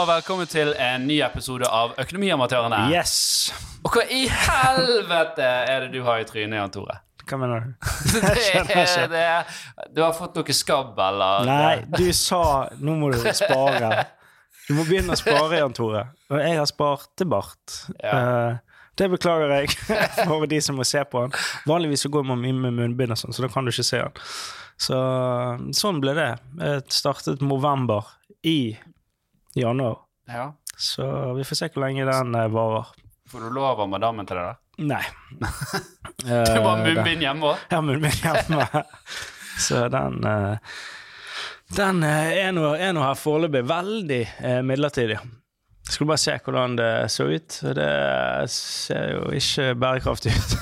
og velkommen til en ny episode av Økonomiamatørene. Yes! Og hva i helvete er det du har i trynet, Jan Tore? Hva mener du? Det er, det er, du har fått noe skabb, eller? Nei, du sa nå må du spare. Du må begynne å spare, Jan Tore. Og jeg har spart til bart. Ja. Eh, det beklager jeg for de som må se på den. Vanligvis så går man mye med munnbind, og sånn, så da kan du ikke se den. Så sånn ble det. Jeg startet november i januar. Ja. Så vi får se hvor lenge den eh, varer. Får du lov av madammen til det da? Nei. Du må ha Eh, munnbind hjemme òg? Ja, munnbind hjemme. Så den eh, Den eh, er nå er nå her foreløpig veldig eh, midlertidig. Skulle bare se hvordan det så ut. og Det ser jo ikke bærekraftig ut.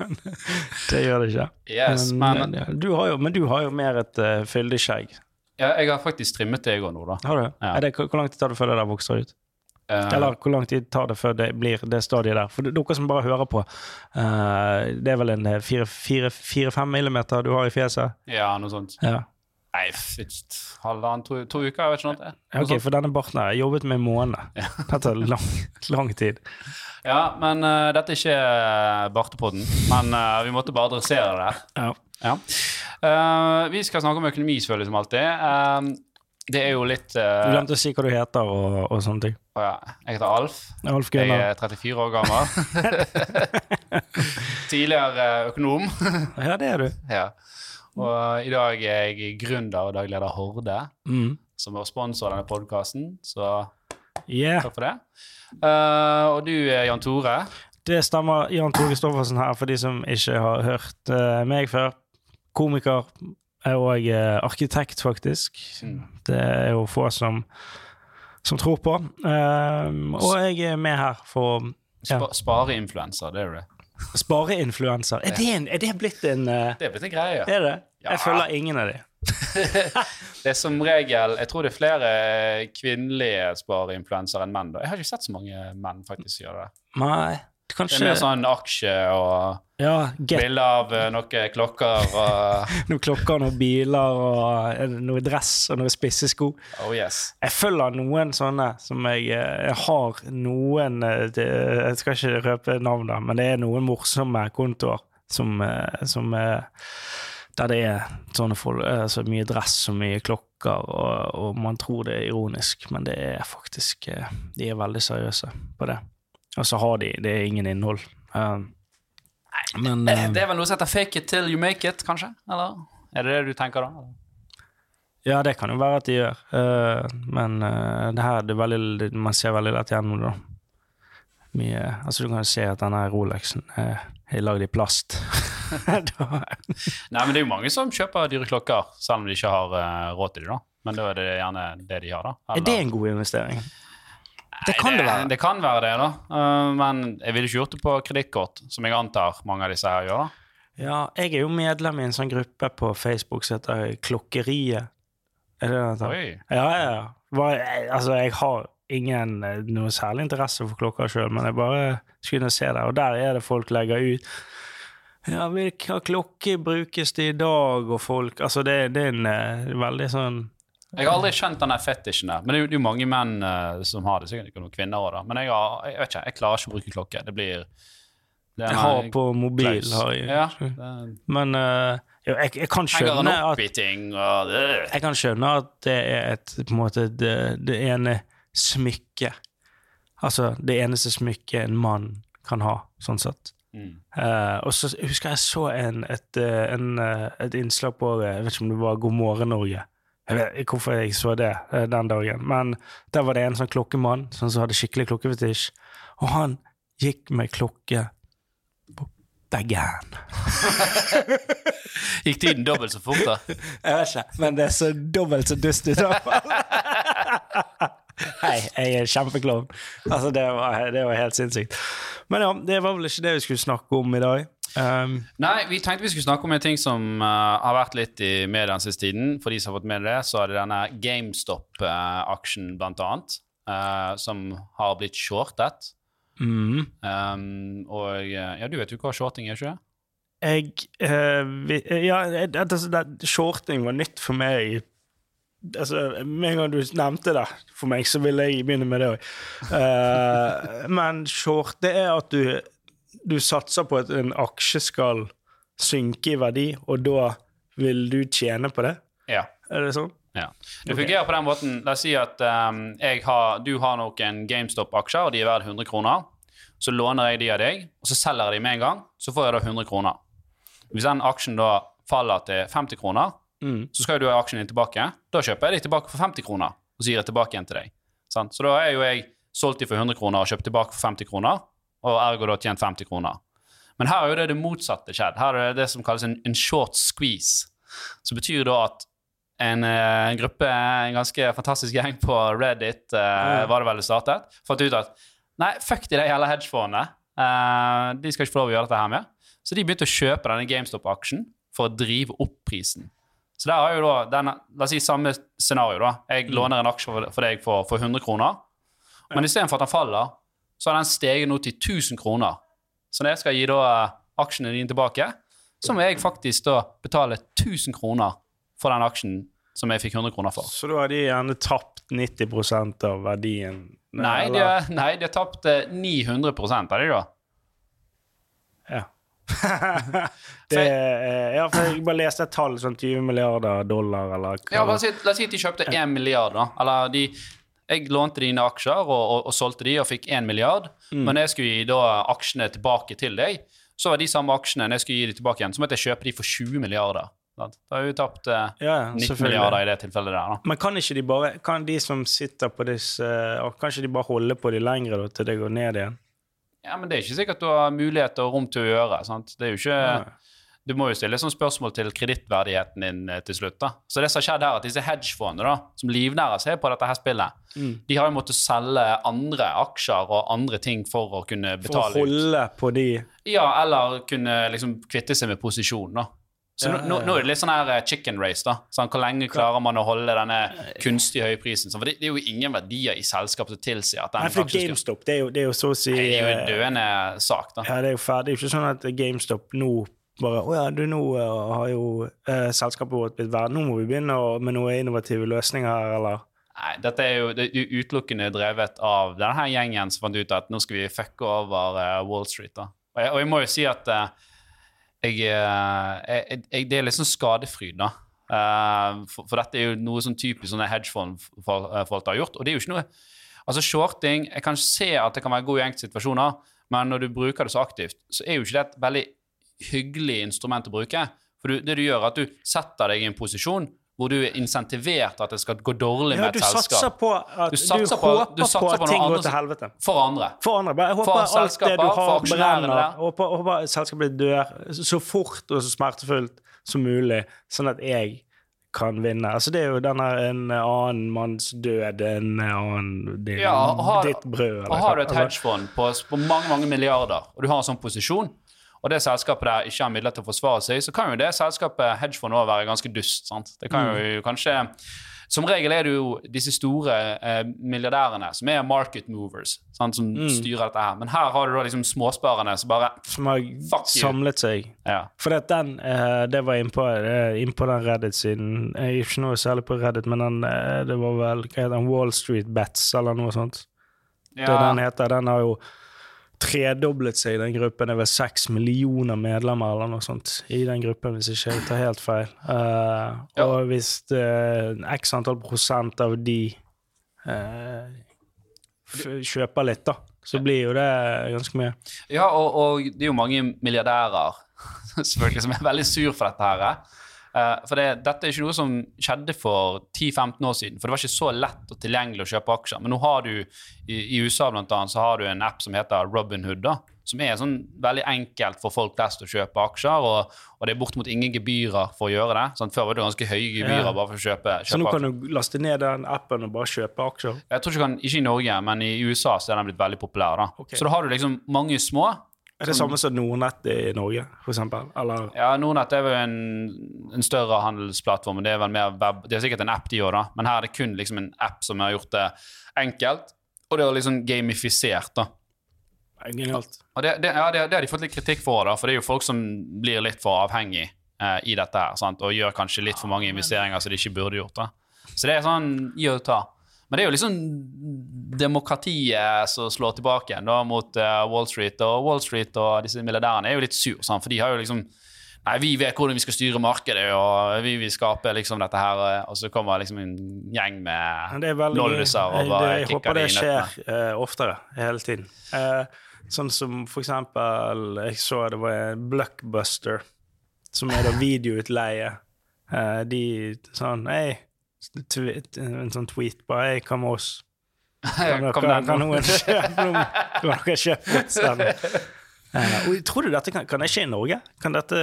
det gjør det ikke. Yes, men men, ja, du har jo, men du har jo mer et uh, fyldig skjegg. Ja, jeg har faktisk trimmet det i går nå, da. Har du? Ja. Er det, hvor lang tid tar det før det der vokser ut? Uh, Eller hvor lang tid tar det før det blir det stadiet der? For dere som bare hører på, uh, det er vel en fire-fem millimeter du har i fjeset? ja, noe sånt. Ja. Nei, f- halvannen, to, to uker, jeg vet ikke noe. noe Ok, for denne barten har jeg jobbet med en måned. Det tar lang, lang tid. Ja, men uh, dette er ikke bartepodden. Men eh, vi måtte bare adressere det. Ja. Ja. Uh, vi skal snakke om økonomi, selvfølgelig, som alltid. Uh, det er jo litt Du uh, glemte å si hva du heter og, og sånne ting. ja, Jeg heter Alf. Alf Jeg er 34 år gammel. Tidligere økonom. Ja, det er du. ja. Og i dag er jeg gründer og dagleder Horde, Mm. som er sponsor av denne podkasten. Så Yeah, takk for det. Uh, og du, er Jan Tore. det stemmer. Jan Tore Stoffersen her, for de som ikke har hørt uh, meg før. Komiker er og eh, arkitekt, faktisk. Mm. Det er jo få som, som tror på. Um, og jeg er med her for ja, Spa Spareinfluenser, det er det. Spareinfluenser. Er, det en- er det blitt en uh, Det er blitt en greie. ja. Er det? Ja. Jeg følger ingen av de. Det er som regel Jeg tror det er flere kvinnelige spareinfluensere enn menn. da. Jeg har ikke sett så mange menn faktisk gjøre det. Nei, Det er mer sånn aksje og Ja, bilde av eh, noen klokker og noen klokker, noen biler og er noe dress og noen spisse sko. Oh yes. Jeg følger noen sånne som jeg, eh, jeg har noen eh, Jeg skal ikke røpe navn, da, men det er noen morsomme kontoer som, eh, som eh, Der det er sånne folk, eh, så mye dress og mye klokker, og, og man tror det er ironisk, men det er faktisk eh, De er veldig seriøse på det. Og så har de Det er ingen innhold. Um, men Eh, eh, Det er vel noe som heter fake it till you make it, kanskje? Eller er det det du tenker da? Ja, det kan jo være at de gjør, Eh, men eh, det her det er veldig, det- man ser veldig lett gjennom det. da. Mye, altså Du kan jo se at denne Rolexen er, er lagd i plast. Nei, men det er jo mange som kjøper dyre klokker, selv om de ikke har råd til dem. da. Men da er det gjerne det de har, da. er det en god investering? Det kan det være. Det kan være det, da. Eh, men jeg ville ikke gjort det på kredittkort, som jeg antar mange av disse her gjør. da. Ja, jeg er jo medlem i en sånn gruppe på Facebook som heter Klokkeriet. Er det det det? Oi. Ja, ja, ja. Altså, jeg har ingen eh, noe særlig interesse for klokka sjøl, men jeg bare skulle se det, og der er det folk legger ut. Ja, hvilken klokke brukes det i dag, og folk Altså, det, det er en eh, veldig sånn Jeg har aldri skjønt den fetisjen der. Men det er jo, mange menn uh, som har det. Sikkert ikke noen kvinner òg, da. Men jeg, har, jeg vet ikke, jeg klarer ikke å bruke klokke. Det blir det Jeg har på mobil, klaus. har jeg. Ja, det Men uh, jo, jeg, jeg kan skjønne at og. Jeg kan skjønne at det er et på en måte det, det ene smykket Altså det eneste smykket en mann kan ha, sånn sett. Mm. Uh, og så husker jeg så en, et, en, et innslag på Jeg vet ikke om det var God morgen Norge. Jeg vet ikke hvorfor jeg så det eh, den dagen, men der var det en sånn klokkemann sånn som hadde skikkelig klokkefetisj, og han gikk med klokke på baggen. Gikk tiden dobbelt så fort, da? Jeg vet ikke, men det er så dobbelt så dust i hvert fall. Hei, jeg er kjempeklovn. Altså, det var, det var helt sinnssykt. Men ja, det var vel ikke det vi skulle snakke om i dag. Um, Nei, vi tenkte vi skulle snakke om en ting som uh, har vært litt i media den siste tiden. For de som har fått med det, så er det denne GameStop-aksjen, blant annet, uh, som har blitt shortet. mm, Um, og eh, ja, du vet jo hva shorting er, ikke jeg uh, vi, Ja, det, det, det, shorting var nytt for meg altså, Med en gang du nevnte det for meg, så ville jeg begynne med det òg. men short, det er at du, du satser på at en aksje skal synke i verdi, og da vil du tjene på det? Ja. Er det sånn? ja. Det fungerer på den måten La oss si at um, har, du har noen GameStop-aksjer, og de er verdt 100 kroner. Så låner jeg de av deg, og så selger jeg de med en gang. Så får jeg da 100 kroner. Hvis den aksjen da faller til 50 kroner, Mm. så skal jo du ha aksjen din tilbake. Da kjøper jeg de tilbake for 50 kroner, og så gir jeg tilbake igjen til deg. Sant? Så da er jo jeg solgt de for 100 kroner og kjøpt tilbake for 50 kroner, og ergo da tjent 50 kroner. Men her er jo det det motsatte skjedd. Her er det det som kalles en, en short squeeze. Som betyr da at en, eh, en gruppe, en ganske fantastisk gjeng på Reddit, uh, var det vel det startet, fant ut at nei, fuck de der hele hedgefondene. Uh, de skal ikke få lov å gjøre dette her med. Så de begynte å kjøpe denne GameStop-aksjen for å drive opp prisen. Så der har jo da denne, La oss si samme scenario. da. Jeg låner en aksje for, for deg for, for 100 kroner. Men istedenfor at den faller, så har den steget nå til 1000 kroner. Så når jeg skal gi da eh, aksjene dine tilbake, så må jeg faktisk da betale 1000 kroner for den aksjen som jeg fikk 100 kroner for. Så da har de gjerne tapt 90% av verdien? Nei, de har, nei, de har tapt eh, 900 av det, da. Ja. det, er- ja, for jeg bare leste et tall, sånn 20 milliarder dollar, eller hva Ja, la oss si, la oss si at de kjøpte 1 milliard, da. Eller de Jeg lånte dine aksjer og, og, og solgte de og fikk 1 milliard. Mm. Men jeg skulle gi da aksjene tilbake til deg, så var de samme aksjene når jeg skulle gi de tilbake igjen, så måtte jeg kjøpe de for 20 milliarder. Sant? Da har vi tapt eh, Ja, ja, 19 milliarder i det tilfellet der, da. Men kan ikke de bare Kan de som sitter på disse Kan ikke de bare holde på de lengre da, til det går ned igjen? Ja, men det er ikke sikkert du har mulighet og rom til å gjøre. sant? Det er jo ikke... Nei. Du må jo stille sånn spørsmål til kredittverdigheten din eh, til slutt. da. Så det som har skjedd her, at disse hedgefondene da, som livnærer seg på dette her spillet, Mm. de har jo måttet selge andre aksjer og andre ting for å kunne betale ut. For å holde ut. på de Ja, eller kunne liksom kvitte seg med posisjon, da. Så nå, nå, nå er det litt sånn her eh, chicken race, da. Sånn, hvor lenge klarer man å holde denne kunstig høye prisen? for det, det er jo ingen verdier i selskapet som tilsier at den Nei, for GameStop, det er jo, det er jo så å si Nei, Det er jo en eh, døende sak, da. Ja, det er jo ferdig. Det er jo ikke sånn at GameStop nå bare Å ja, du, nå eh, har jo eh, selskapet vårt blitt verdt Nå må vi begynne med noen innovative løsninger her, eller Nei, dette er jo, det er utelukkende drevet av denne her gjengen som fant ut at nå skal vi fucke over uh, Wall Street. da. Og jeg, og jeg må jo si at uh, jeg, jeg, jeg, det er litt sånn skadefryd, da. Uh, for, for dette er jo noe sånn typisk sånne hedgefond-folk har gjort. Og det er jo ikke noe Altså Shorting Jeg kan se at det kan være god i enkelte situasjoner, men når du bruker det så aktivt, så er jo ikke det et veldig hyggelig instrument å bruke. For du, det du gjør, er at du setter deg i en posisjon hvor du er insentivert at det skal gå dårlig Ja, med du et selskap. satser på at Du du, satser på- håper du satser på på at ting går til helvete. For andre. For andre. Jeg håper For alt det du har, brenner. Håper, håper selskapet dør så fort og så smertefullt som mulig, sånn at jeg kan vinne. Altså, det er jo denne en annen manns død, en annen din, Ja, har- ditt brød. eller har du et hedgefond på, på mange mange milliarder, og du har en sånn posisjon, og det selskapet der ikke har midler til å forsvare seg, så kan jo det selskapet hedgefond også være ganske dust. sant? Det kan jo kanskje... Som regel er det jo disse store eh, milliardærene som er market movers, sant, som styrer dette her. Men her har du da liksom småsparerne som bare Som har Fuck you. samlet seg. Ja. For at den, eh, det var innpå eh, inn den Reddit-siden. Er ikke noe særlig på Reddit, men den, eh, det var vel hva heter den, Wall Street Bets eller noe sånt. Det den heter. Den har jo tredoblet seg, i den gruppen. Det er vel seks millioner medlemmer eller noe sånt i den gruppen, hvis ikke jeg tar helt feil. Uh, Ja. Og hvis uh, x antall prosent av de uh, kjøper litt, da, så blir jo det ganske mye. Ja, og, og det er jo mange milliardærer selvfølgelig som er veldig sur for dette her. Eh, for det, dette er ikke noe som skjedde for 10-15 år siden. For det var ikke så lett og tilgjengelig å kjøpe aksjer. Men nå har du i, i USA blant annet, så har du en app som heter Robinhood, da, som er sånn veldig enkelt for folk flest å kjøpe aksjer. Og, og det er bortimot ingen gebyrer for å gjøre det. Sånn, før var det ganske høye gebyrer Ja. bare for å kjøpe, Så nå kan aksjer. du laste ned den appen og bare kjøpe aksjer. Jeg tror ikke, kan, ikke i Norge, men i USA så er den blitt veldig populær. da. Okay. Så da har du liksom mange små. Er det samme som Nordnett i Norge, eksempel? Ja, Nordnett er vel en, en større handelsplattform. Det er vel mer web, det er sikkert en app de gjør, da. Men her er det kun liksom en app som har gjort det enkelt. Og det er liksom gamifisert, da. Genialt. Det, det, ja, det, det har de fått litt kritikk for, da, for det er jo folk som blir litt for avhengig eh, i dette her, sant? og gjør kanskje litt for mange investeringer som de ikke burde gjort. da. Så det er sånn gi og ta. Men det er jo liksom demokratiet som slår tilbake igjen da mot uh, Wall Street. Og Wall Street og disse milliardærene er jo litt sur, sant? for de har jo liksom Nei, vi vet hvordan vi skal styre markedet, og vi vil skape liksom dette her. eh, Og så kommer liksom en gjeng med lolluser er og bare det- Jeg håper det skjer eh, oftere, hele tiden. Uh, sånn som for eksempel Jeg så det var en Blockbuster, som er da videoutleie. Uh, de sånn Hei, tw- en sånn tweet bare Hei, med oss. Kan, dere, kan, noen kjøpe? Kan dere kjøpe oss den? Uh, tror du dette kan, kan det skje i Norge? Kan dette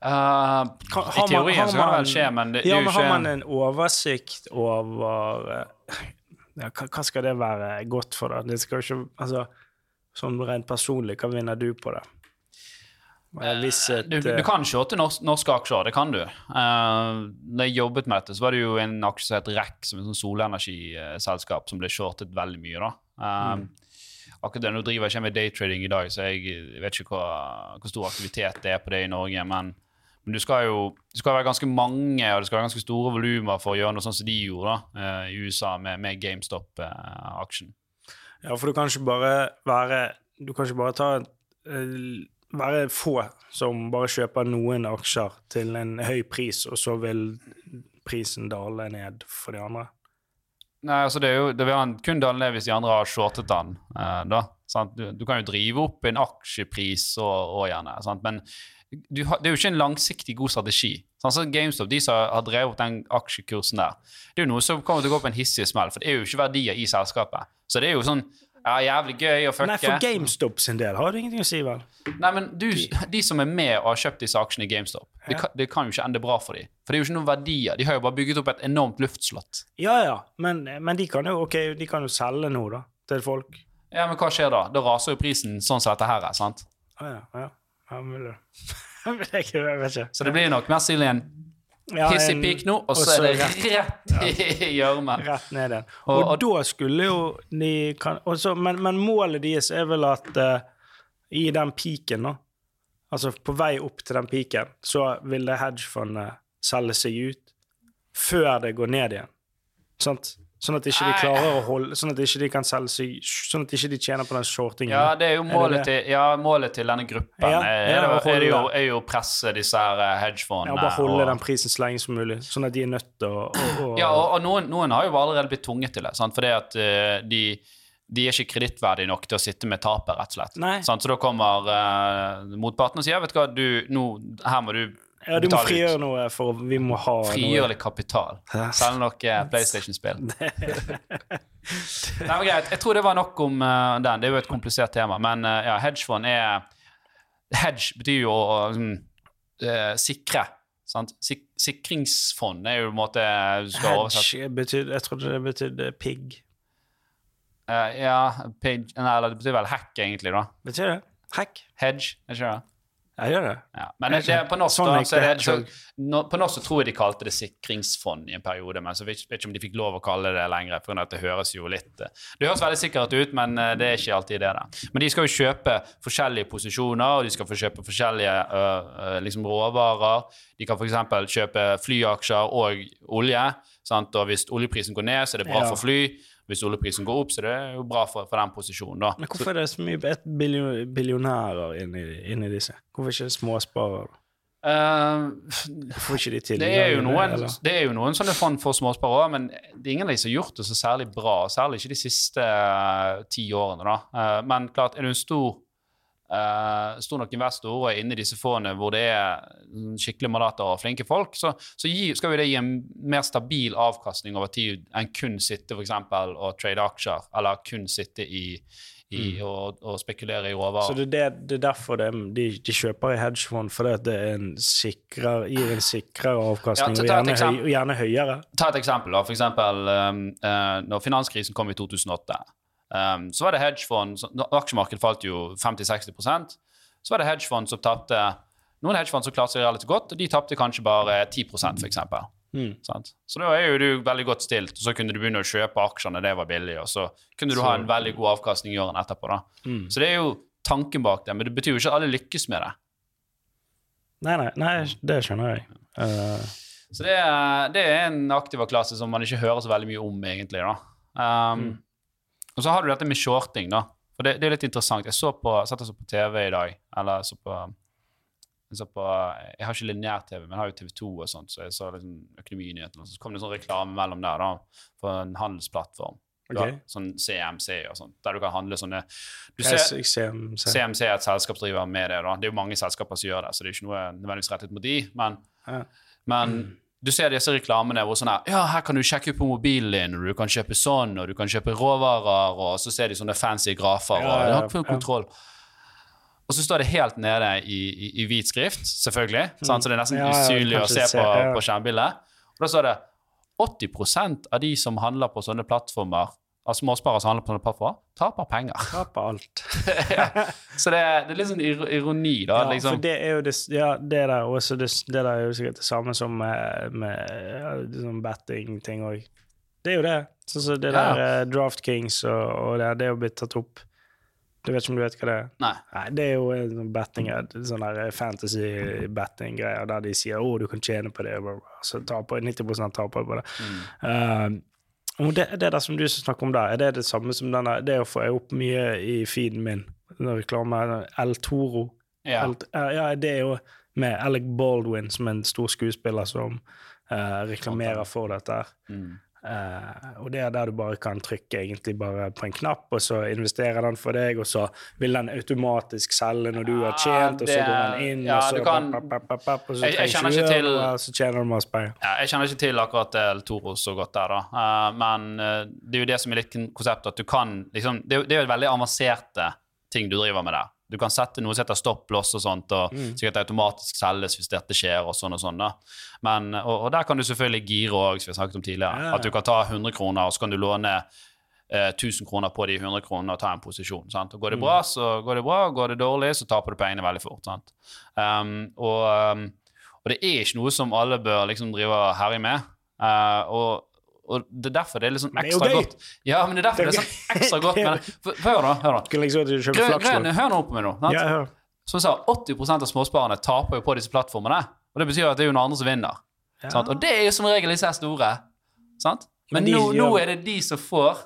Eh, kan, I teorien så kan det vel skje, men det, det er jo ikke har man en oversikt over eh, ja, hva, hva skal det være godt for, da? Det skal jo ikke Altså, sånn rent personlig, hva vinner du på det? Eh, Hvis et du, du eh, kan shorte norske, norske aksjer, det kan du. Uh, da jeg jobbet med dette, så var det jo en aksje som het REC, som er et sånn solenergiselskap, som ble shortet veldig mye. da. Um, Akkurat det, Nå driver jeg ikke med daytrading i dag, så jeg vet ikke hva, hvor stor aktivitet det er på det i Norge. Men, men du skal jo det skal være ganske mange og det skal være ganske store volumer for å gjøre noe sånn som de gjorde da, uh, i USA med, med GameStop-aksjen. Ja, for du kan ikke bare være Du kan ikke bare ta eh, være få som bare kjøper noen aksjer til en høy pris, og så vil prisen dale ned for de andre. Nei, altså det, er jo, det vil han kun dale ned hvis de andre har shortet den. eh, da? Du, du kan jo drive opp en aksjepris og, og gjerne, sant? men du det er jo ikke en langsiktig god strategi. Sant? Så GameStop, de som har drevet opp den aksjekursen der, det er jo noe som kommer til å gå på en hissig smell, for det er jo ikke verdier i selskapet. Så det er jo sånn ja, jævlig gøy å fucke. Nei, for GameStop sin del har det ingenting å si, vel? Nei, men du, de som er med og har kjøpt disse aksjene i GameStop, det, kan, det kan jo ikke ende bra for dem. For det er jo ikke noen verdier. De har jo bare bygget opp et enormt luftslott. Ja, ja, men, men de kan jo ok, de kan jo selge noe, da, til folk. Ja, men hva skjer da? Da raser jo prisen sånn som dette her er, sant? Ja, ja. ja mulig. Jeg vet ikke. Så det blir nok mest sannsynlig en Ja, hissig peak nå, og så er det rett i gjørmen. Rett ned igjen. Og- Og, og- da skulle jo de kan, også, men, men målet deres er vel at uh, i den piken, da, altså på vei opp til den piken, så vil det hedgefondet selge seg ut før det går ned igjen. Sant? Sånn at ikke de klarer å holde Sånn at ikke de kan selge seg Sånn at ikke de tjener på den shortingen. Ja, det er jo målet, målet, det? til, ja, målet til denne gruppen. Ja, er, ja, er, det, er, jo, er jo å presse disse her hedgefondene. Ja, og bare holde og- den prisen så lenge som mulig, sånn at de er nødt til å, Ja, og, og noen, noen har jo allerede blitt tvunget til det. Sant? Fordi at uh, de, de er ikke kredittverdige nok til å sitte med tapet, rett og slett. Sant? Så da kommer uh, motparten og sier vet du hva, du, nå, her må du Ja, du må frigjøre ut. noe, for vi må ha Frigjøre litt kapital. Selge noe PlayStation-spill. Nei, men greit. Jeg tror det var nok om uh, den. Det er jo et komplisert tema. Men uh, ja, hedgefond er Hedge betyr jo å eh, sikre. Sant? Sik sikringsfond er jo på en måte du skal oversette Hedge betyr Jeg trodde det betydde pigg. Eh, Ja, pig nei, eller det betyr vel hack, egentlig, da. Betyr det? Hack? Hedge, er ikke det? Jeg gjør det. Ja. Men det, på norsk Sånn da, så det så, no, på norsk så tror jeg de kalte det sikringsfond i en periode, men så vet jeg ikke om de fikk lov å kalle det lenger, for det høres jo litt eh, Det høres veldig sikkert ut, men eh, det er ikke alltid det. da. Men de skal jo kjøpe forskjellige posisjoner, og de skal få kjøpe forskjellige øh, liksom råvarer. De kan f.eks. kjøpe flyaksjer og olje, sant? og hvis oljeprisen går ned, så er det bra Ja. for fly. Hvis oljeprisen går opp, så det er jo bra for, for den posisjonen. da. Men hvorfor er det så mye billionærer inni, inni disse? Hvorfor ikke småsparere? Uh, Hvorfor ikke de til? Det er jo noen, eller? det er jo noen sånne fond for småsparere òg, men det er ingen av de som har gjort det så særlig bra. Særlig ikke de siste eh, ti årene. da. Eh, men klart, er du en stor, eh, stor nok investor og er inne i disse fondene hvor det er mm, skikkelige mandater og flinke folk, så, så gi, skal jo det gi en mer stabil avkastning over tid enn kun sitte eksempel, og trade aksjer, eller kun sitte i, i og, og spekulere i råvarer. Så det, det, det er derfor de, de, de kjøper i hedgefond, fordi det en sikrer, gir en sikrere avkastning, Ja, ta- og, gjerne høy, og gjerne høyere. Ta et eksempel. da, eksempel, um, uh, når finanskrisen kom i 2008, um, så var det hedgefond så- Aksjemarkedet falt jo 50-60% så var det hedgefond som tapte Noen hedgefond som klarte seg relativt godt, og de tapte kanskje bare 10 for eksempel. Mm. Så da er jo du veldig godt stilt, og så kunne du begynne å kjøpe aksjer når det var billig, og så kunne du ha en veldig god avkastning i årene etterpå. Mm. Så det er jo tanken bak det, men det betyr jo ikke at alle lykkes med det. Nei, nei, nei, det skjønner jeg. Uh... Så det er, det er en aktiva-klasse som man ikke hører så veldig mye om, egentlig. da. Um, Mm. Og så har du dette med shorting, da. For det, det er litt interessant. Jeg så på, satt og så på TV i dag, eller så på jeg, så på, jeg har ikke lineær-TV, men jeg har jo TV2 og sånt, så jeg så liksom Økonominyhetene, så kom det sånn reklame mellom der da, for en handelsplattform. Okay. Da, Sånn CMC og sånt, der du kan handle sånne du ser, ser. CMC er et selskap som driver med det. da. Det er jo mange selskaper som gjør det, så det er ikke noe nødvendigvis rettet mot de, men, Ja. men du ser disse reklamene hvor sånn her Ja, her kan du sjekke på mobilen din, og du kan kjøpe sånn, og du kan kjøpe råvarer, og så ser de sånne fancy grafer, og du har full kontroll. Og så står det helt nede i, i, i hvit skrift, selvfølgelig, sant? så det er nesten Mm. Ja, usynlig å se se, på, på skjermbildet. Og da står det 80% av de som handler på sånne plattformer, av småsparere som handler på sånne plattformer, taper penger. Taper alt. ja. Så det det er litt sånn ironi, da. Ja, liksom. for det er jo det, ja, det der også, det, det der er jo sikkert det samme som med, med sånn betting-ting òg. Det er jo det. Sånn som det Ja. der eh, Draft Kings og, og det, det er jo blitt tatt opp. Du vet ikke om du vet hva det er? Nei. Nei, det er jo en sånn betting, sånn der fantasy-betting-greier der de sier 'å, du kan tjene på det', og så taper 90 taper på det. Mm. Det, det der som du snakker om der, er det det samme som denne Det å få opp mye i feeden min? Når reklame El Toro. Ja. El, eh, ja, det er jo med Alec Baldwin, som en stor skuespiller som eh, reklamerer for dette. Mm. Eh, og det er der du bare kan trykke egentlig bare på en knapp, og så investerer den for deg, og så vil den automatisk selge når du har tjent, og så går den inn, ja, og så kan- papp, papp, papp, og så Jeg- jeg kjenner ikke til- og så tjener du masse penger. Ja, jeg kjenner ikke til akkurat El Toro så godt der, da. Uh, men uh, det er jo det som er litt konsept, at du kan liksom Det det er jo veldig avanserte ting du driver med der. Du kan sette noe som heter stopplås og sånt, og Mm. sikkert automatisk selges hvis dette skjer, og sånn og sånn. da. Men, og, og der kan du selvfølgelig gire òg, som vi har snakket om tidligere. Ja. At du kan ta 100 kroner, og så kan du låne eh, 1000 kroner på de 100 kronene og ta en posisjon. sant? Og Går det Mm. bra, så går det bra. Går det dårlig, så taper du pengene veldig fort. sant? Um, og, um, og det er ikke noe som alle bør liksom drive og herje med. Uh, og, og det er derfor det er sånn Men det er jo ekstra godt. Ja, men det er derfor det er sånn ekstra godt. Men, for, for, hør da, hør nå. Liksom Hør nå på meg nå. sant? Som jeg sa, 80% av småsparerne taper jo på disse plattformene. Og det betyr at det er jo noen andre som vinner. Ja. Sant? Og det er jo som regel disse store. Sant? Men Men de nå, nå er det de som får,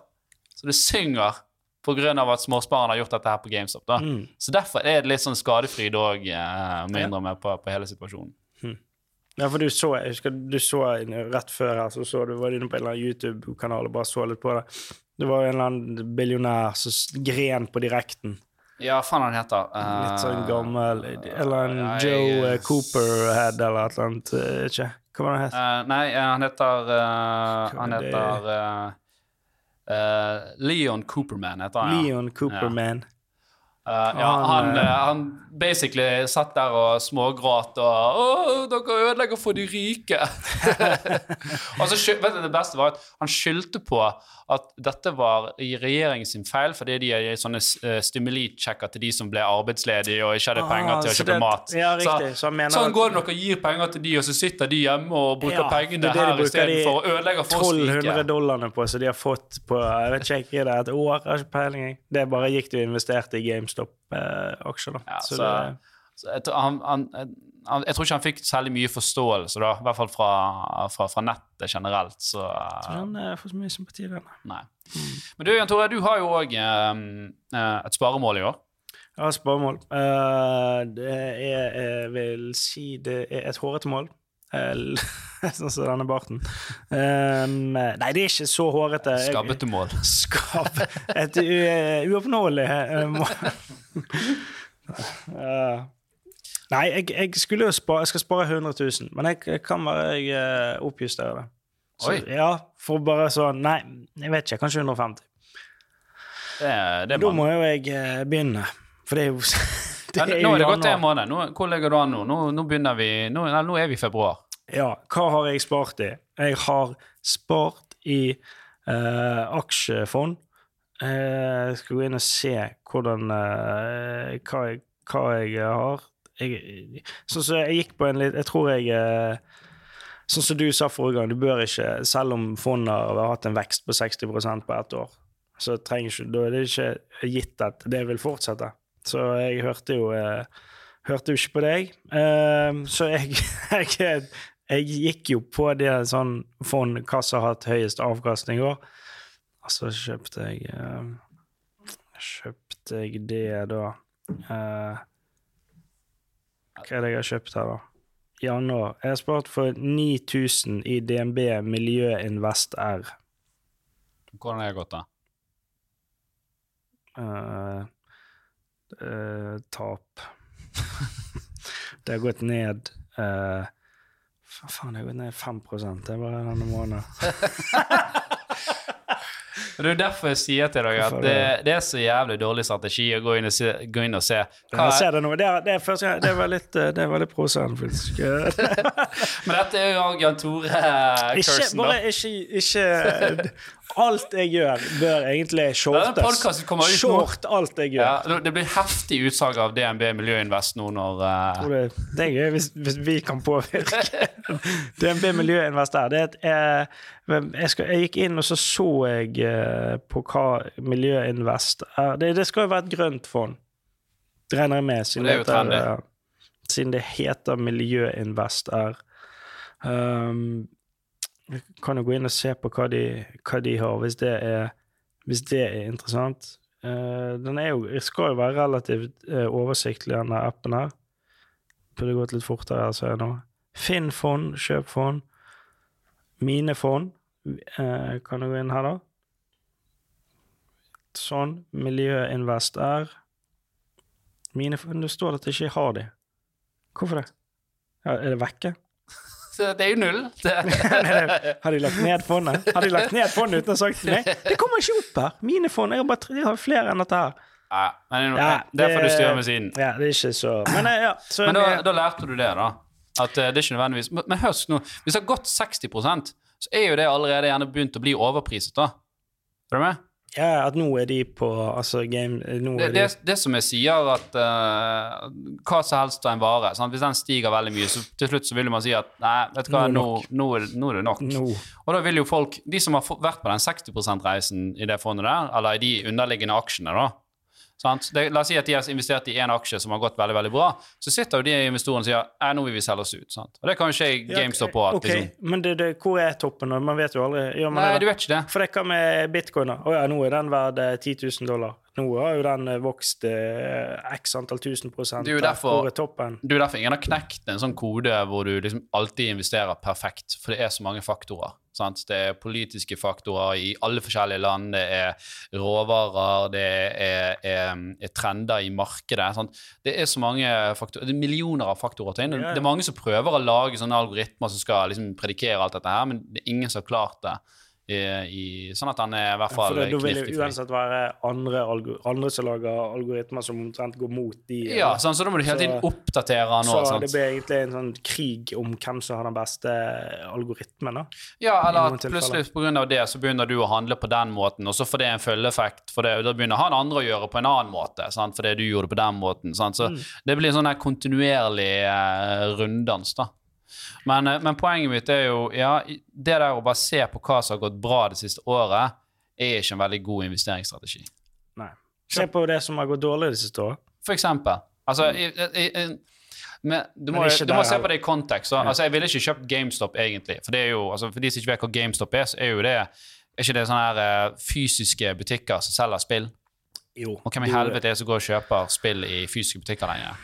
så det synger av at småsparerne har gjort dette her på GameStop. Mm. Så derfor er det litt sånn skadefryd òg, eh, må jeg innrømme, på, på hele situasjonen. Ja, for du så, jeg husker du så rett før her, så så du var inne på en eller annen YouTube-kanal og bare så litt på det. Det var en eller annen billionær som gren på direkten. Ja, faen han heter eh, Litt sånn gammel Eller en ja, Joe eh, Cooperhead eller et eller annet. eh, Ikke? Hva var det han het? Uh, Nei, eh, han heter uh, Han Hva er heter eh, eh, Leon Cooperman heter han. ja. Leon Cooperman. Eh, ja, Han, han, eh, eh, han basically satt der og smågråt og Å, dere ødelegger for de rike. og så vet du, Det beste var at han skyldte på at dette var i regjeringen sin feil, fordi de gir sånne uh, stimuli-sjekker til de som ble arbeidsledige og ikke hadde Ah, penger til å kjøpe det- mat. ja, riktig. Så han mener sånn går det når dere gir penger til de, og så sitter de hjemme og bruker Ja, pengene det er her istedenfor å ødelegge for oss 1200 rike. dollarene på som de har fått på jeg vet ikke, det er et år. Jeg har ikke peiling. Det bare gikk du og investerte i GameStop-aksjer. da. Ja, så så, det, så jeg, han, han, han, jeg tror ikke han fikk særlig mye forståelse, da, i hvert fall fra, fra, fra nettet generelt. Så jeg tror han eh, får så mye sympati den. nei. Men du, Jan Tore, du har jo òg et sparemål i år. Ja, sparemål. Uh, det er, jeg vil si, det er et hårete mål. Eh, Sånn som denne barten. Um, nei, det er ikke så hårete. Skabbete mål. Skab, Et uoppnåelig eh, mål. Uh, nei, jeg, jeg skulle jo spare Jeg skal spare 100 000, men jeg, jeg kan bare jeg, oppjusterer oppjustere det. Så, Oi. Ja, for bare sånn Nei, jeg vet ikke. Kanskje 150. Det, det Da må jo jeg eh, begynne, for det er jo det Ja, er nå er det gått en måned. Nå, hvor ligger du an nå? Nå, nå vi nå, nei, nå er vi i februar. Ja, hva har jeg spart i? Jeg har spart i eh, aksjefond. Eh, Jeg skal gå inn og se hvordan eh, hva, jeg, hva jeg har. Sånn som jeg gikk på en litt Jeg tror jeg eh, Sånn som du sa forrige gang, du bør ikke, selv om fondet har hatt en vekst på 60% på ett år, så trenger ikke, da er det ikke gitt at det vil fortsette. Så jeg hørte jo eh, hørte jo ikke på deg. Eh, så jeg, jeg Jeg gikk jo på det sånn fond hva som har hatt høyest avkastning i år. Og så kjøpte jeg uh, Kjøpte jeg det, da uh, Hva er det jeg har kjøpt her, da? Januar. Jeg har spart for 9000 i DNB Miljøinvest R. Hvordan har det gått, da? Uh, uh, tap. det har gått ned uh, Faen, jeg har gått ned 5 det er bare denne måneden. Det er derfor jeg sier til deg at det, det er så jævlig dårlig strategi å gå inn og se. Gå inn og se. Hva er, det, nå. Det, er, det, er første, det var litt, det var litt provoserende, faktisk. Men dette er jo Jan Tore-cursen, da. Bare ikke, ikke Alt jeg gjør, bør egentlig shortes. Short alt jeg gjør. Ja, det blir heftig utsalg av DNB Miljøinvest nå når uh... det, det, er gøy hvis, hvis, vi kan påvirke DNB Miljøinvest der. Det er, jeg, skal, jeg, gikk inn og så så jeg uh, på hva Miljøinvest er. Det, det, skal jo være et grønt fond, det regner jeg med, siden det, heter, siden det heter Miljøinvest er. Um, jeg kan jo gå inn og se på hva de, hva de har, hvis det er, hvis det er interessant. Uh, den jo, skal jo være relativt uh, oversiktlig, denne appen her. Burde gått litt fortere, ser jeg nå. Finn fond, kjøp fond. Mine fond. Uh, kan du gå inn her, da? Sånn. Miljøinvest er Mine fond Det står at jeg ikke har de. Hvorfor det? Ja, er det vekke? Så det er jo null. har de lagt ned fondet? Har de lagt ned fondet uten å ha sagt til meg? Det kommer ikke opp her! Mine fond jeg har, bare, jeg har flere enn dette her. Ja, men ja, det, får du styre med siden. Ja, det er ikke så Men, eh, ja, så men da, da, lærte du det, da. At uh, det er ikke nødvendigvis Men, men husk nå, hvis det har gått 60% så er jo det allerede gjerne begynt å bli overpriset, da. Er du med? Ja, at nå er de på altså game det, det, det, som jeg sier, at uh, hva som helst av en vare sant? Hvis den stiger veldig mye, så til slutt så vil man si at nei, vet du hva, nå, nå, er, nå er, det nok. No. Og da vil jo folk, de som har vært på den 60 %-reisen i det fondet der, eller i de underliggende aksjene, da, det, la oss si at de har investert i én aksje som har gått veldig veldig bra. Så sitter jo de investorene og sier nå vil vi selge oss ut. Sant? Og det kan jo skje i GameStop på. Ja, okay. liksom, men det, det, hvor er toppen? Man vet jo aldri. Nei, du vet ikke det. For det hva med bitcoin? Å ja, nå er den verd 10 eh, 000 dollar. Nå har jo den eh, vokst eh, x antall tusen prosent. Det er jo derfor, det er derfor ingen har knekt en sånn kode hvor du liksom alltid investerer perfekt, for det er så mange faktorer. Sant? Det er politiske faktorer i alle forskjellige land, det er råvarer, det er, er, er trender i markedet. Sant? Det er så mange faktorer, det er millioner av faktorer til. Det, det er mange som prøver å lage sånne algoritmer som skal liksom predikere alt dette her, men det er ingen som har klart det. I, sånn at han er i hvert fall ja, for Det vil jo uansett være andre, andre, som lager algoritmer som omtrent går mot de. Ja, sånn, så da må du hele tiden oppdatere han Så sant? det blir egentlig en sånn krig om hvem som har den beste algoritmen. da. Ja, eller at plutselig pga. det så begynner du å handle på den måten, og så får det en følgeeffekt. For det, da begynner han andre å gjøre på en annen måte, sant? fordi du gjorde det på den måten. Sant? Så mm. det blir en sånn her kontinuerlig eh, runddans. da. Men, eh, men, poenget mitt er jo ja, det der å bare se på hva som har gått bra det siste året, er ikke en veldig god investeringsstrategi. Nei. Se på det som har gått dårlig det siste året. For eksempel. Altså, i, i, i, men du må, du må se på det i kontekst. Ja. Altså, jeg ville ikke kjøpt GameStop, egentlig. For, det jo, altså, for de som ikke vet hva GameStop er, så er jo det er ikke det sånne her, uh, fysiske butikker som selger spill? Jo. Og hvem i helvete er det som går og kjøper spill i fysiske butikker lenger?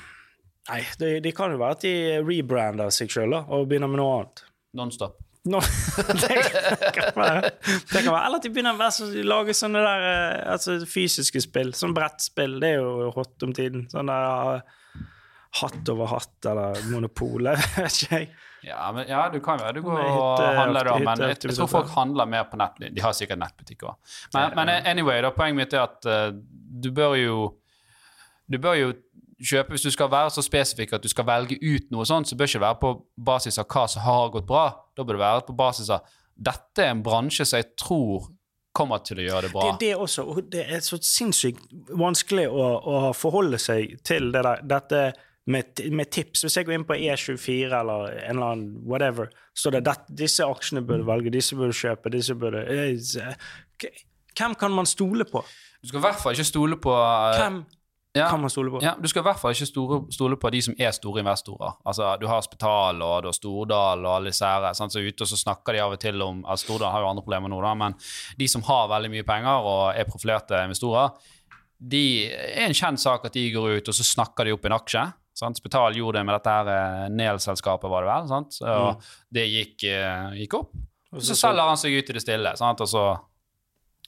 Nei, det, de kan jo være at de rebrander seg sjøl og begynner med noe annet. Nonstop. No, det, kan være, det kan være. Eller at de begynner å lage sånne der eh, altså fysiske spill. Sånn brettspill. Det er jo hot om tiden. Sånn der uh, hatt over hatt, eller monopol. vet ikke jeg. Ja, men, ja, du kan jo du går og handler da, men jeg, jeg, tror folk handler mer på nett. De har sikkert nettbutikk òg. Men, men, anyway, da, poenget mitt er at uh, du bør jo Du bør jo kjøpe, Hvis du skal være så spesifikk at du skal velge ut noe sånt, så bør det ikke være på basis av hva som har gått bra. Da bør det være på basis av dette er en bransje som jeg tror kommer til å gjøre det bra. Det, det, også, det er så sinnssykt vanskelig å, å forholde seg til det der, dette med, med, tips. Hvis jeg går inn på E24 eller en eller annen whatever, så det at disse aksjene burde velge, disse burde kjøpe, disse burde eh, Hvem kan man stole på? Du skal i hvert fall ikke stole på uh, Hvem Ja. Kan man stole på? Ja, Du skal i hvert fall ikke stole, stole på de som er store investorer. Altså, Du har Spital og du har Stordal og alle disse her, sant? så ute og så snakker de av og til om altså Stordal har jo andre problemer nå, da, men de som har veldig mye penger og er profilerte investorer, de er en kjent sak at de går ut og så snakker de opp en aksje. Sant? Spital gjorde det med dette her eh, Nel-selskapet, var det vel. Sant? Og det gikk, eh, gikk opp. Og så selger han seg ut i det stille. Sant? Og så,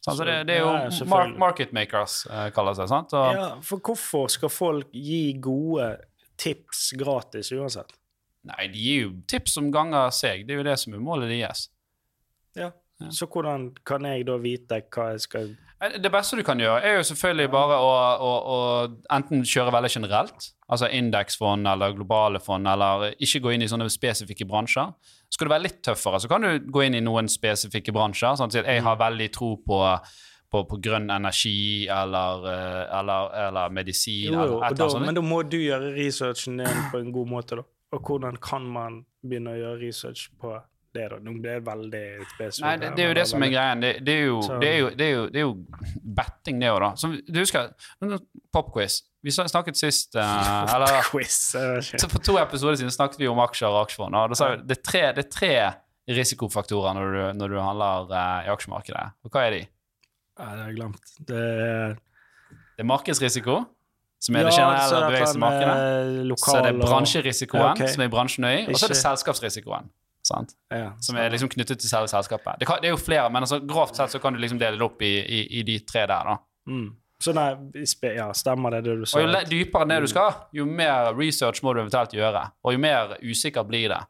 sant? Så det, det er jo Ja, mar market makers, eh, kaller det seg. Sant? Og, Ja, for hvorfor skal folk gi gode tips gratis uansett? Nei, de gir jo tips som ganger seg. Det er jo det som er målet deres. Ja. Så hvordan kan jeg da vite hva jeg skal Det beste du kan gjøre, er jo selvfølgelig bare å, å, å enten kjøre veldig generelt, altså indeksfond eller globale fond, eller ikke gå inn i sånne spesifikke bransjer. Skal du være litt tøffere, så kan du gå inn i noen spesifikke bransjer. Sånn at jeg Mm. har veldig tro på, på, på grønn energi eller, eh, eller, eller medisin. Jo, jo, eller da, men da må du gjøre researchen din på en god måte, da. Og hvordan kan man begynne å gjøre research på det, da? Nå ble det veldig spesifikt. Nei, det, det er jo det som er greien. Det, det, er, jo, det, er, jo, er, er betting, det òg, da. Så du husker Popquiz. Vi snakket sist uh, Eller Quiz. For to episoder siden snakket vi om aksjer og aksjefond. og da sa vi, Det er tre, det er tre risikofaktorer når du, når du handler uh, i aksjemarkedet. Og hva er de? Nei, det har jeg glemt. Det er Det er markedsrisiko, som er det generelle bevegelsen i markedet. Så er det bransjerisikoen, okay. som er bransjen er og så er det selskapsrisikoen. Sant? ja, Som er liksom knyttet til selve selskapet. Det, kan, det er jo flere, men altså, grovt sett så kan du liksom dele det opp i, i, i de tre der. da. mm. Så nei, ja, stemmer det det du sa? Og jo at... dypere ned du skal, jo mer research må du eventuelt gjøre. Og jo mer usikker blir det.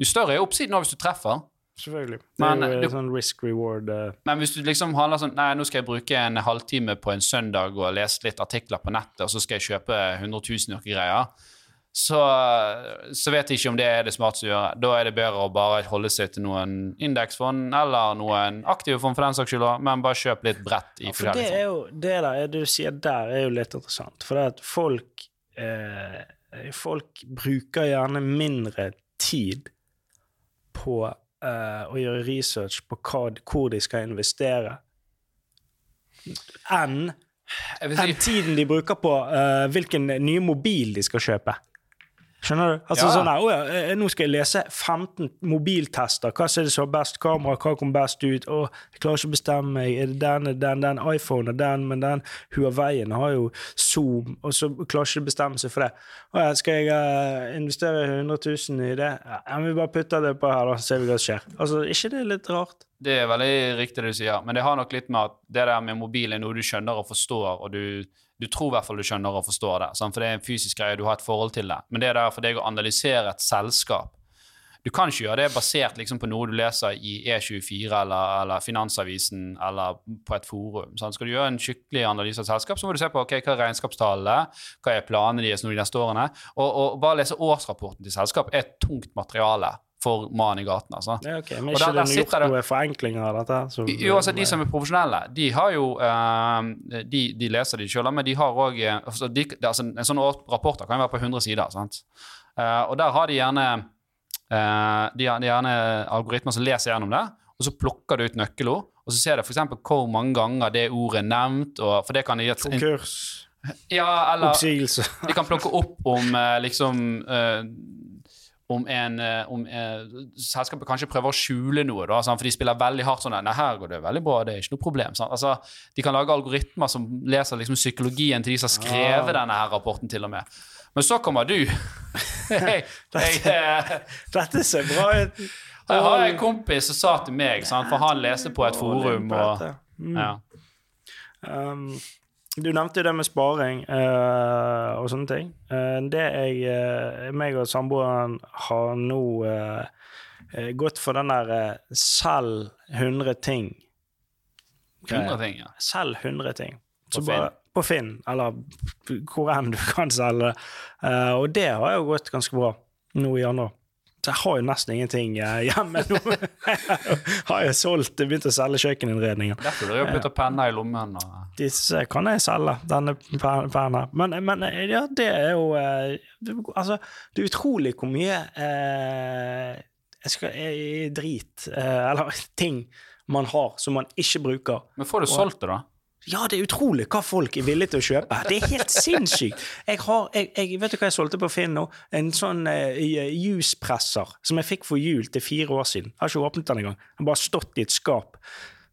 Jo større er oppsiden nå hvis du treffer. Selvfølgelig. Det er jo du- sånn risk reward Uh... Men hvis du liksom handler sånn Nei, nå skal jeg bruke en halvtime på en søndag og lese litt artikler på nettet, og så skal jeg kjøpe 100 000 noe greier, så, så vet jeg ikke om det er det smarteste å gjøre. Da er det bedre å bare holde seg til noen indeksfond eller noen aktive fond for den saks skyld, men bare kjøp litt bredt i Ja, for det er jo det der du sier der, er jo litt interessant. For det at folk eh, Folk bruker gjerne mindre tid på eh, å gjøre research på hva, hvor de skal investere, enn enn tiden de bruker på uh, hvilken nye mobil de skal kjøpe. Skjønner du? Altså Ja. sånn der, «Å ja, eh, Nå skal jeg lese 15 mobiltester. Hva er det som har best kamera? Hva kom best ut? Å, jeg klarer ikke å bestemme meg. Er det den, er den, den iPhone er den, men den Huawei-en har jo Zoom, og så klarer ikke å bestemme seg for det. Å ja, skal jeg uh, investere 100 000 i det? Ja, vi bare putter det på her, da, så ser vi hva som skjer. Altså, ikke det litt rart? det er veldig riktig det du sier, men det har nok litt med at det der med mobil er noe du skjønner og forstår, og du, du tror i hvert fall du skjønner og forstår det, sant? for det er en fysisk greie, du har et forhold til det. Men det er der for deg å analysere et selskap. Du kan ikke gjøre det basert liksom, på noe du leser i E24 eller, eller Finansavisen eller på et forum. Sant? Skal du gjøre en skikkelig analyse av et selskap, så må du se på okay, hva er regnskapstallene, hva er planene deres de neste årene, og, og bare lese årsrapporten til selskap er tungt materiale for mannen i gaten. altså. Ja, ok, Men ikke der- der det gjort noen det- noe forenklinger av dette? Som... Jo, altså De som er profesjonelle, de har jo uh, de, de leser de sjøl, men de har òg altså, altså, En sånn rapport kan jo være på 100 sider. sant? Uh, og der har de gjerne uh, de har, de gjerne algoritmer som leser gjennom det, og så plukker du ut nøkkelord. Og så ser du f.eks. hvor mange ganger det ordet er nevnt. Og, for det kan de, gi et- Konkurs, ja, eller, oppsigelse de kan plukke opp om eh, liksom eh, om en eh, om, eh, selskapet kanskje prøver å skjule noe, da, for de spiller veldig hardt sånn Nei, her går det veldig bra, det er ikke noe problem. Altså, de kan lage algoritmer som leser liksom psykologien til de som har skrevet Ah. denne her rapporten, til og med. Men så kommer du. hey, dette, Dette ser bra ut. jeg har en kompis som sa til meg, sant? for han leste på et forum og Mm. ja. Um, du nevnte jo det med sparing uh, og sånne ting. Uh, det jeg uh, meg og samboeren har nå gått for den der selv selg 100 ting. 100 ting, ja. Selg 100 ting. På Så bare, på Finn, eller hvor enn du kan selge. Og det har jo gått ganske bra nå i januar. Så jeg har jo nesten ingenting eh, hjemme nå. Har jo solgt, begynt å selge kjøkkeninnredningen. Derfor du putta penner i lommen og Disse kan jeg selge, denne pen- pennen her. Men, men ja, det er jo eh, Altså, det er utrolig hvor mye eh, jeg skal, jeg, drit, eh, eller ting, man har som man ikke bruker. Men får du solgt det, da? Ja, det er utrolig hva folk er villige til å kjøpe. Det er helt sinnssykt. Jeg har, jeg, jeg, vet du hva jeg solgte på Finn nå? En sånn uh, juspresser som jeg fikk for jul til fire år siden. Jeg har ikke åpnet den engang. Den bare stått i et skap.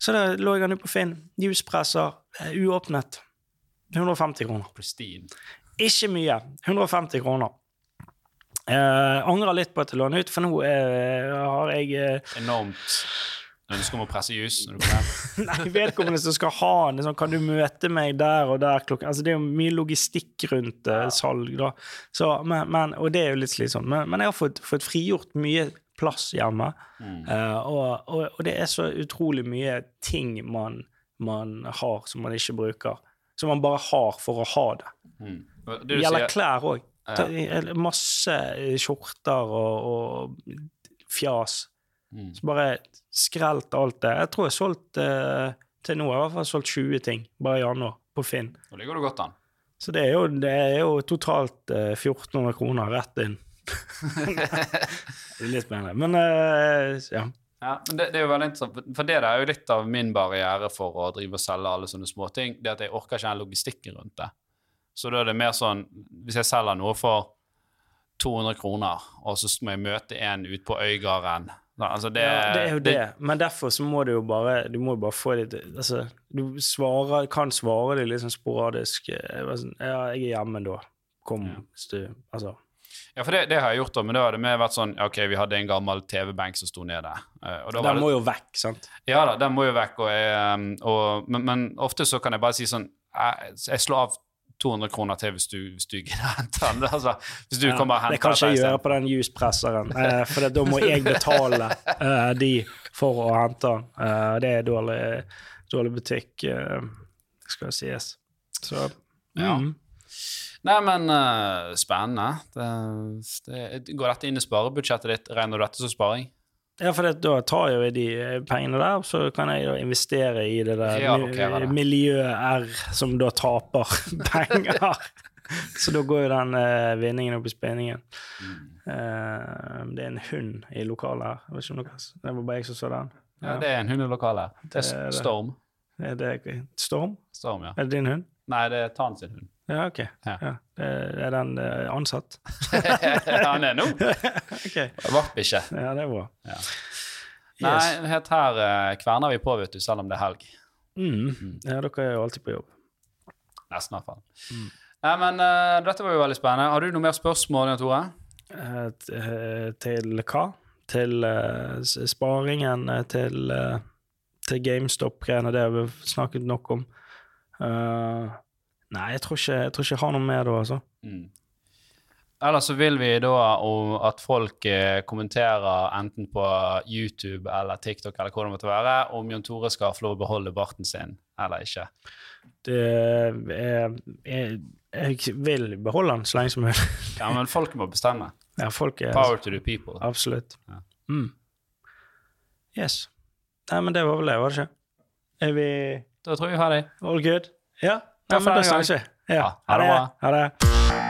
Så da lå jeg den ute på Finn. Juspresser, uh, uåpnet. 150 kroner. Pristine. Ikke mye. 150 kroner. Uh, angrer litt på at jeg lå den ut, for nå har jeg Enormt ønske om å presse jus når du kommer hjem? Nei, vedkommende som skal ha den, Liksom, kan du møte meg der og der klokken Altså, det er jo mye logistikk rundt uh, salg, da. Så, men, men, og det er jo litt slitsomt. Men, men jeg har fått, fått, frigjort mye plass hjemme. Mm. Uh, og, og, og, det er så utrolig mye ting man, man, har som man ikke bruker. Som man bare har for å ha det. Mm. Det gjelder sier... klær òg. Masse skjorter og, og fjas. Mm. Så bare skrelt alt det. Jeg tror jeg har solgt eh, til nå jeg har i hvert fall solgt 20 ting bare i januar på Finn. Da ligger du godt an. Så det er jo, det er jo totalt eh, 1400 kroner rett inn. det er litt mer, Men eh, ja. Ja, men det, det, er jo veldig interessant, for det er jo litt av min barriere for å drive og selge alle sånne småting. Det at jeg orker ikke den logistikken rundt det. Så da er det mer sånn Hvis jeg selger noe for 200 kroner, og så må jeg møte en ute på Øygarden Altså det, ja, det, er jo det. det. Men derfor så må du jo bare Du må jo bare få litt altså, Du svarer, kan svare det litt sånn sporadisk. Eh, sånn, ja, jeg er hjemme da. Kom ja. du Altså. Ja, for det, det, har jeg gjort, da, men da det mer vært sånn OK, vi hadde en gammel TV-benk som sto nede. Uh, den må jo vekk, sant? Ja da, den må jo vekk, og, jeg, og men, men, ofte så kan jeg bare si sånn Jeg, jeg slår av 200 kroner til hvis du, hvis du gidder hente den. Altså, hvis du ja, kommer og henter Det kan ikke jeg gjøre på den juspresseren, uh, for da må jeg betale uh, de for å hente den. Uh, det er dårlig, dårlig butikk, skal sies. Så mm. ja. Nei, men spennende. Det, det, går dette inn i sparebudsjettet ditt? Regner du dette som sparing? Ja, for det, da tar jeg jo de eh, pengene der, så kan jeg da investere i det der ja, okay, miljøet R, som da taper penger. så da går jo den uh, vinningen opp i spinningen. Mm. Uh, det er en hund i lokalet her. Jeg vet ikke om Det var bare jeg som så den. Ja, ja det er en hund i lokalet. Det er Storm. Det er det, Storm? Storm, ja. Er det din hund? Nei, det er Tan sin hund. Ja, OK. Ja. Ja. Er den eh, ansatt? han er nå. okay. Vaktbikkje. Ja, det er bra. Ja. Nei, helt her uh, kverner vi på, vet du, selv om det er helg. Mm. Mm. Ja, dere er jo alltid på jobb. Nesten, i hvert fall. Mm. Nei, men uh, dette var jo veldig spennende. Har du noe mer spørsmål, Jan Tore? Uh, til hva? Til sparingen, til, til GameStop-greiene, det har vi snakket nok om. Uh, Nei, jeg tror, ikke, jeg tror ikke jeg har noe mer da, altså. Mm. Ellers så vil vi da at folk eh, kommenterer enten på YouTube eller TikTok eller hvor det måtte være, om Jon Tore skal få lov å beholde barten sin eller ikke. Det er, jeg, jeg vil beholde den så lenge som mulig. ja, men folk må bestemme. Ja, folk er, Power to the people. Absolutt. Ja. Mm. Yes. Nei, men det var vel det, var det ikke? Er vi Da tror jeg vi har det. All good? Ja. Ja, men sa jeg ikke. Ja. Det. Ha det.